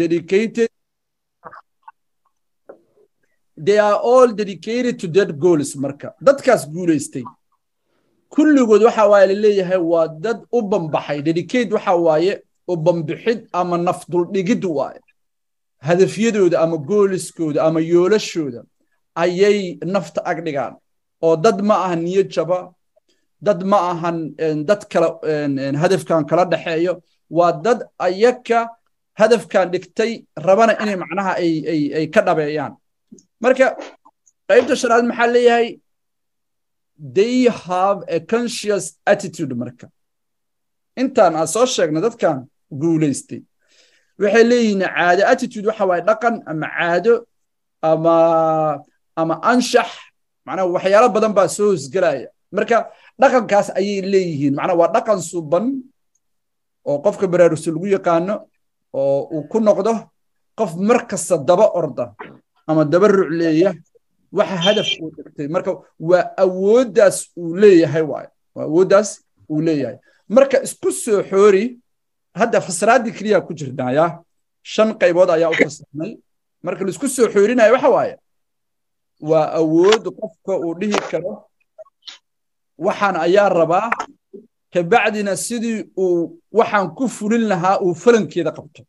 dedicated. They are all dedicated to that goals marka. Dadkaas guulaystay kulligood waxa waaye la leeyahay waa dad u bambaxay. Dedicate waxa waaye u bambixid ama nafduldhigid waaye. Hadafyadooda ama gooliskooda ama yoolashooda ayay nafta ag dhigaan. Oo dad ma ahan niyad jaba. Dad ma ahan dad kala hadafkan kala dhexeeyo waa dad ayaka hadafkan dhigtay rabana inay macnaha ay ka dhabeeyaan. Marka qaybta shanaad maxaa leeyahay? They have a conscious attitude marka. Intaan aan soo sheegna dadkan guulaystay. Waxay leeyihiin caado attitude waxa waaye dhaqan ama caado ama ama anshax macnaha waxyaalo badan baa soo hosgelaya marka dhaqankaas ayay leeyihiin. Macnaha waa dhaqan suban oo qofka baraarugsa lagu yaqaano oo uu ku noqdo qof mar kasta daba orda ama daba rucleeya waxa hadaf uu dhigtay. Marka waa awooddaas uu leeyahay waaye waa awooddaas uu leeyahay. Marka isku soo xoori hadda fasiraaddii keliya ku jirnaya shan qaybood ayaa u fasirnay. Marka la isku soo xoorinayo waxa waaye? Waa awood qofka uu dhihi karo. Waxaan ayaa rabaa kabacdina sidii uu waxaan ku fulin lahaa uu falankeeda qabto.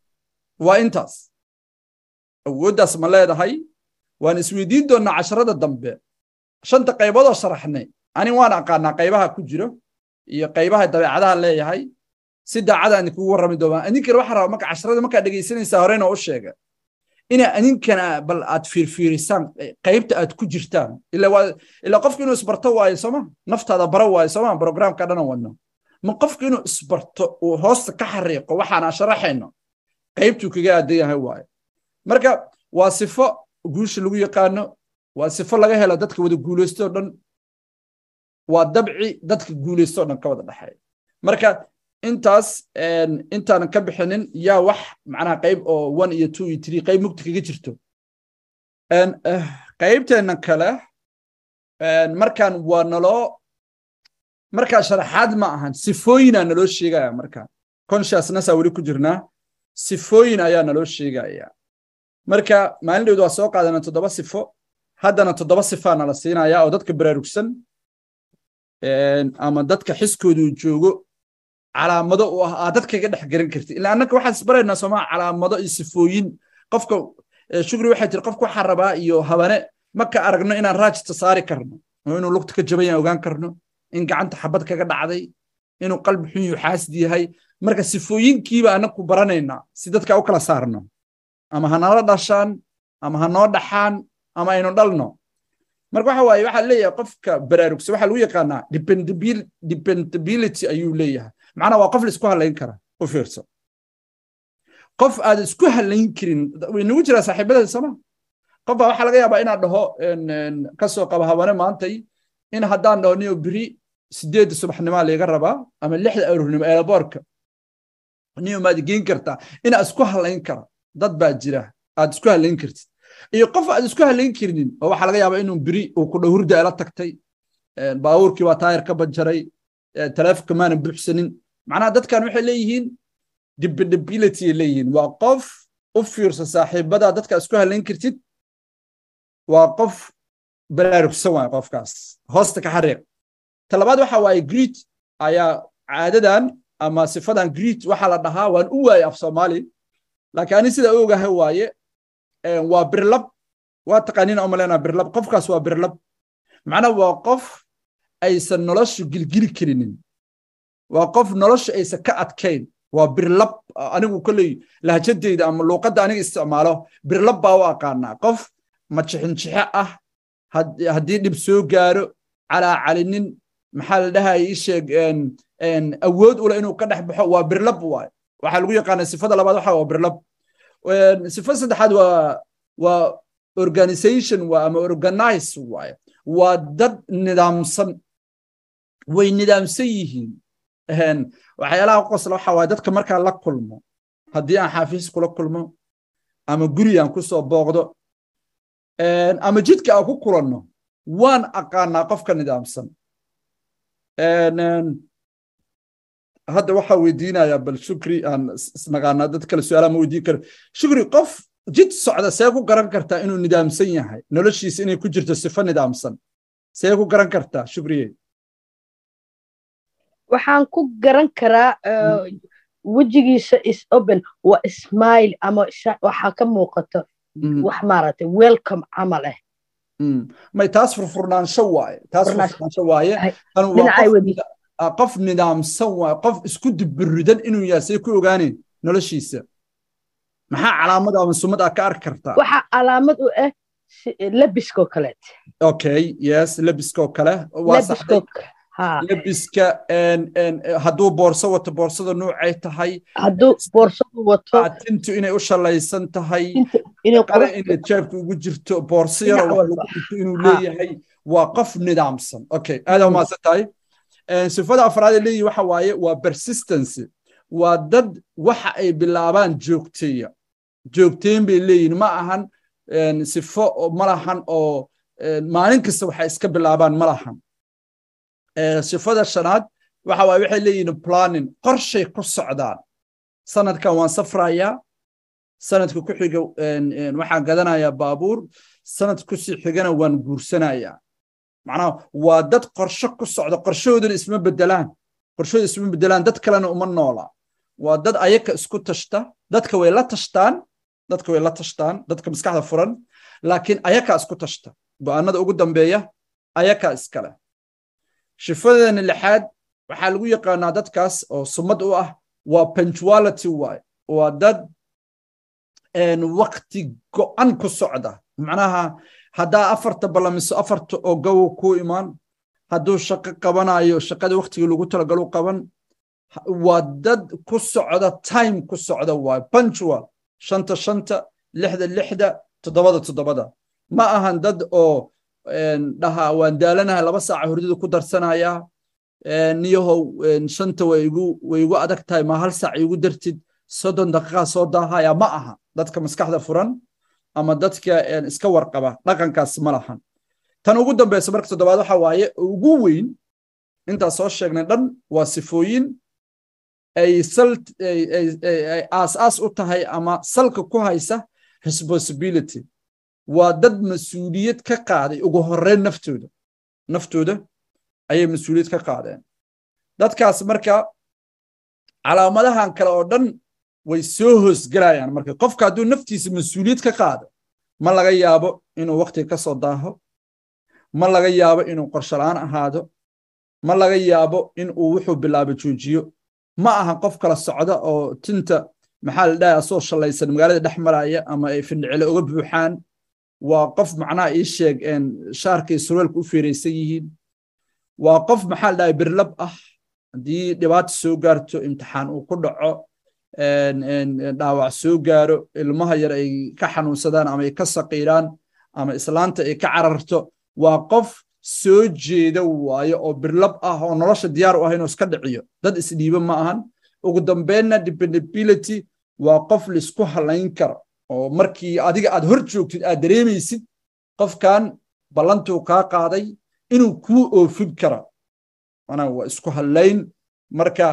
Waa intaas. Awooddaas ma leedahay. Waan isweydiin doonnaa casharada dambe. Shanta qayboodoo sharaxnay. Ani waan aqaanaa qaybaha ku jiro iyo qaybaha dabeecadaha leeyahay. Si daacadaan idinkugu warrami doonaa. Idinkana waxaa rabaa marka casharada markaa dhegaysanaysaa horena u sheega. Inaa idinkana bal aad fiirfiirisaan qaybta aad ku jirtaan. Ilaa qofku inuu isbarto waayo sooma naftaada bara waayo sooma programka dhana wadno ma qofku inuu isbarto uu hoosta ka xariiqo waxaan sharaxayno qaybtuu kaga aadan yahay waayo. Marka waa sifo guusha lagu yaqaano waa sifo laga helo dadka wada guulaysto dhan waa dabci dadka guulaysto dhan ka wada dhexeeya. Marka intaas intaanan ka bixinin yaa wax macnaha qayb oo one iyo two iyo three qayb mugti kaga jirto. Qaybteenna kale markaan waa naloo markaa sharaxaad ma ahan. Sifooyinaa naloo sheegaya markaan consciousnessaa weli ku jirnaa. Sifooyin ayaa naloo sheegaya. Marka maalindhowda waa soo qaadana toddoba sifo. Haddana toddoba sifaa nala siinaya oo dadka baraarugsan ama dadka xiskoodu joogo calaamado u ah aad dadka iga dhex garan kartid. Ilaa annaka waxaan isbaraynaa soomaa calaamado iyo sifooyin. Qofka shugri waxay tiri qofka waxaa rabaa iyo habane marka aragno inaan raajista saari karno oo inuu lugta ka jaban yahay ogaan karno in gacanta xabad kaga dhacday inuu qalbi xun yu xaasid yahay. Marka sifooyinkiiba annaku baranaynaa si dadka u kala saarno ama ha nala dhashaan ama ha noo dhaxaan ama aynu dhalno. Marka waxa waaye waxaa leeyahay qofka baraarugsa waxaa lagu yaqaanaa dependability ayuu leeyahay. Macnaa waa qof la isku halayn kara u fiirso. Qof aad isku halayn karin way jiraa saaxiibada sama qof waxaa laga yaabaa inaad dhaho ka soo qaba habane maantay in haddaan dhaho niyo beri sideedda subaxnimaa layga rabaa ama lixda aroornimo eelaboorka niyo maad geen kartaa inaad isku halayn kara dad baa jira aad isku halayn kartid. Iyo qof aad isku halayn karinin oo waxaa laga yaabaa inuu beri uu ku dhow hurda ela tagtay baabuurkii baa taayir ka banjaray. Taleefonka maanan buuxsanin. Macnaha dadkan waxay leeyihiin dependability ay leeyihiin. Waa qof u fiirso saaxiibada dadka isku halayn kartid. Waa qof baraarugsan waay qofkaas. Hoosta ka xariiq talabaad waxa waaye greet ayaa caadadan ama sifadan greet waxaa la dhahaa waan u waayey af soomaali. Laakiin ani sida ogahay waaye waa birlab. Waa taqaaniina umalena birlab. Qofkaas waa birlab. Macnaa waa qof aysan noloshu gilgili karinin. Waa qof noloshu aysan ka adkayn. Waa birlab. Anigu kolley lahjadeyda ama luuqadda aniga isticmaalo birlab baa u aqaanaa. Qof majixinjixe ah. Haddii dhib soo gaaro calaacalinin maxaa la dhahaya ii sheeg awood ule inuu ka dhex baxo waa birlab waay. Waxaa lagu yaqaanaa sifada labaad waxa waa birlab. Sifada saddexaad waa waa organization waa ama organize waaye waa dad nidaamsan. Way nidaamsan yihiin. Waxyaalaha qosla waxa waaye dadka markaa la kulmo. Haddii aan xaafiis kula kulmo ama guri aan ku soo booqdo. Ama jidka aan ku kulanno waan aqaanaa qofka nidaamsan hadda waxaa weydiinayaa bal shukri aan isnaqaanaa dad kale su'aalaha ma weydiin karo. Shukri qof jid socda see ku garan kartaa inuu nidaamsan yahay noloshiisa inay ku jirto sifo nidaamsan see ku garan kartaa shukriye waxaan ku garan karaa wejigiisa is open waa smile ama waxaa ka muuqato wax maaragtay welcome camal ah may taas furfurnaansho waaye taas furfurnaansho waaye qof nidaamsan waaye qof isku dibiridan inuu yahay see ku ogaaneen noloshiisa maxaa calaamad ama sumad aa ka arki kartaa waxaa calaamad u ah lebiskoo kaleet okay yes lebiskoo kale waa saxday lebiska hadduu boorso wato boorsada nuucay tahay. Hadduu boorsadu wato. tintu inay u shalaysan tahay. Qale inay jeebka ugu jirto boorso yaro lagu jirto inuu leeyahay waa qof nidaamsan. Okay aada umaasan tahay sifada afraad ee leeyihi waxa waaye waa persistency. Waa dad waxa ay bilaabaan joogteeya. Joogteen bay leeyihiin ma ahan sifo ma lahan oo maalin kasta waxay iska bilaabaan ma lahan sifada shanaad waxa waaye waxay leeyihiin planning. Qorshay ku socdaan. Sanadkan waan safrayaa sanadka ku xiga waxaan gadanayaa baabuur. Sanad ku sii xigana waan guursanayaa macnaha waa dad qorsho ku socda qorshahoodana isma bedelaan qorshahooda isma bedelaan dad kalena uma noola. Waa dad ayaka isku tashta. Dadka way la tashtaan. Dadka way la tashtaan. Dadka maskaxda furan. Laakiin ayakaa isku tashta. Go'aanada ugu dambeeya. Ayakaa iskale shifadeena lixaad waxaa lagu yaqaanaa dadkaas oo sumad u ah waa punctuality waay waa dad wakti go'an ku socda. Macnaha haddaa afarta ballamiso afarta oo gowo ku imaan hadduu shaqo qabanayo shaqada waktigii lagu talagalu qaban waa dad ku socda time ku socda waay punctual. Shanta shanta lixda lixda toddobada toddobada. Ma ahan dad oo dhaha waan daalanahay laba saaca hurdada ku darsanaya. Niyahow shanta way igu adag tahay ma hal saac igu dartid? Soddon daqiiqa soo daahaya ma aha. Dadka maskaxda furan ama dadka iska warqaba dhaqankaas ma lahan. Tan ugu dambeysa marka toddobaad waxa waaye ugu weyn intaas soo sheegnay dhan waa sifooyin ay aas-aas u tahay ama salka ku haysa responsibility waa dad mas'uuliyad ka qaaday. Ugu horreyn naftooda. Naftooda ayay mas'uuliyad ka qaadeen. Dadkaas marka calaamadahan kale oo dhan way soo hoosgelayaan marka qofka hadduu naftiisa mas'uuliyad ka qaado ma laga yaabo inuu waktiga ka soo daaho. Ma laga yaabo inuu qorsholaan ahaado. Ma laga yaabo in uu wuxuu bilaabo joojiyo. Ma aha qof kala socda oo tinta maxaa la dhahay asoo shalaysan magaalada dhex maraya ama ay findhicile uga buuxaan waa qof macnaha ii sheeg shaarkay surweelka u feeraysan yihiin. Waa qof maxaa la birlab ah. Haddii dhibaata soo gaarto imtixaan uu ku dhaco dhaawac soo gaaro ilmaha yar ay ka xanuunsadaan ama ay ka saqiiraan ama islaanta ay ka cararto waa qof soo jeeda waayo oo birlab ah oo nolosha diyaar u ah inuu iska dhiciyo. Dad isdhiibo ma ahan. Ugu dambeynna dependability waa qof la isku halayn karo oo markii adiga aad hor joogtid aad dareemaysid qofkan ballantuu kaa qaaday inuu kuu oofin karo manaa waa isku halayn marka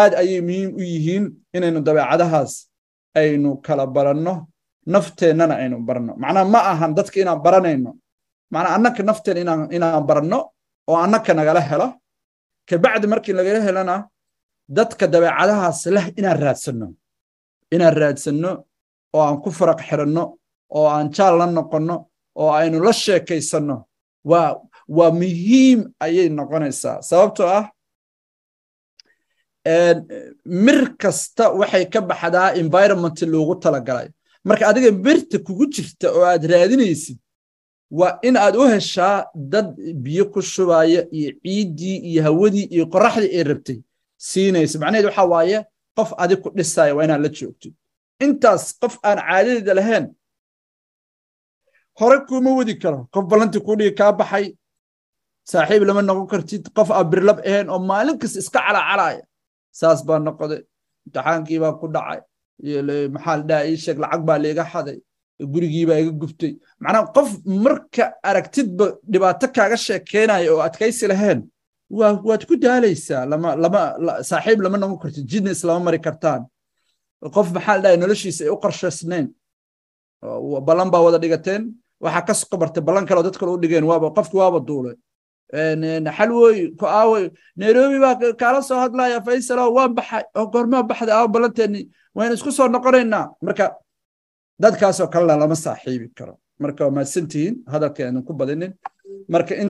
aad ayay muhiim u yihiin inaynu dabeecadahaas aynu kala baranno nafteennana aynu baranno. Macnaa ma ahan dadka inaan baranayno. Macnaa annaka nafteena inaan baranno oo annaka nagala helo. Kabacdi markii nagala helana dadka dabeecadahaas leh inaan raadsanno. Inaan raadsanno oo aan ku faraq xiranno oo aan jaal la noqonno oo aynu la sheekaysanno waa muhiim ayay noqonaysaa. Sababtoo ah mir kasta waxay ka baxdaa environment loogu talagalay. Marka adiga mirta kugu jirta oo aad raadinaysid waa in aad u heshaa dad biyo ku shubaya iyo ciiddii iyo hawadii iyo qoraxdii ay rabtay siinaysa macnaheed waxa waaye qof adig ku dhisaya waa inaad la joogtid intaas qof aan caadadeeda lahayn hore kuma wadi karo. Qof ballantii kuu dhigi kaa baxay saaxiib lama noqon kartid. Qof aan birlab ahayn oo maalin kasta iska calacalaya saas baa noqday. Imtixaankii baa ku dhacay. Maxaa la dhaha ii sheeg lacag baa liiga xaday. Gurigii baa iga guftay macnaha qof marka aragtidba dhibaato kaaga sheekeynaya oo adkaysi lahayn waad ku daalaysaa. Lama lama saaxiib lama noqon kartid. Jidna islama mari kartaan qof maxaa la dhahay noloshiisa ay u qarshaysnayn? Ballan baa wada dhigateen. Waxaa ka qabartay ballan kale oo dad kale u dhigeen. Waaba qofki waaba duulay. Xalwoy ku aaway. Nairobi baa kaala soo hadlaya faysalo waan baxay oo goormaa baxday aawo ballanteeni. Waynu isku soo noqonaynaa marka dadkaasoo kalena lama saaxiibi karo. Marka waa mahadsantihiin ku badinin. Marka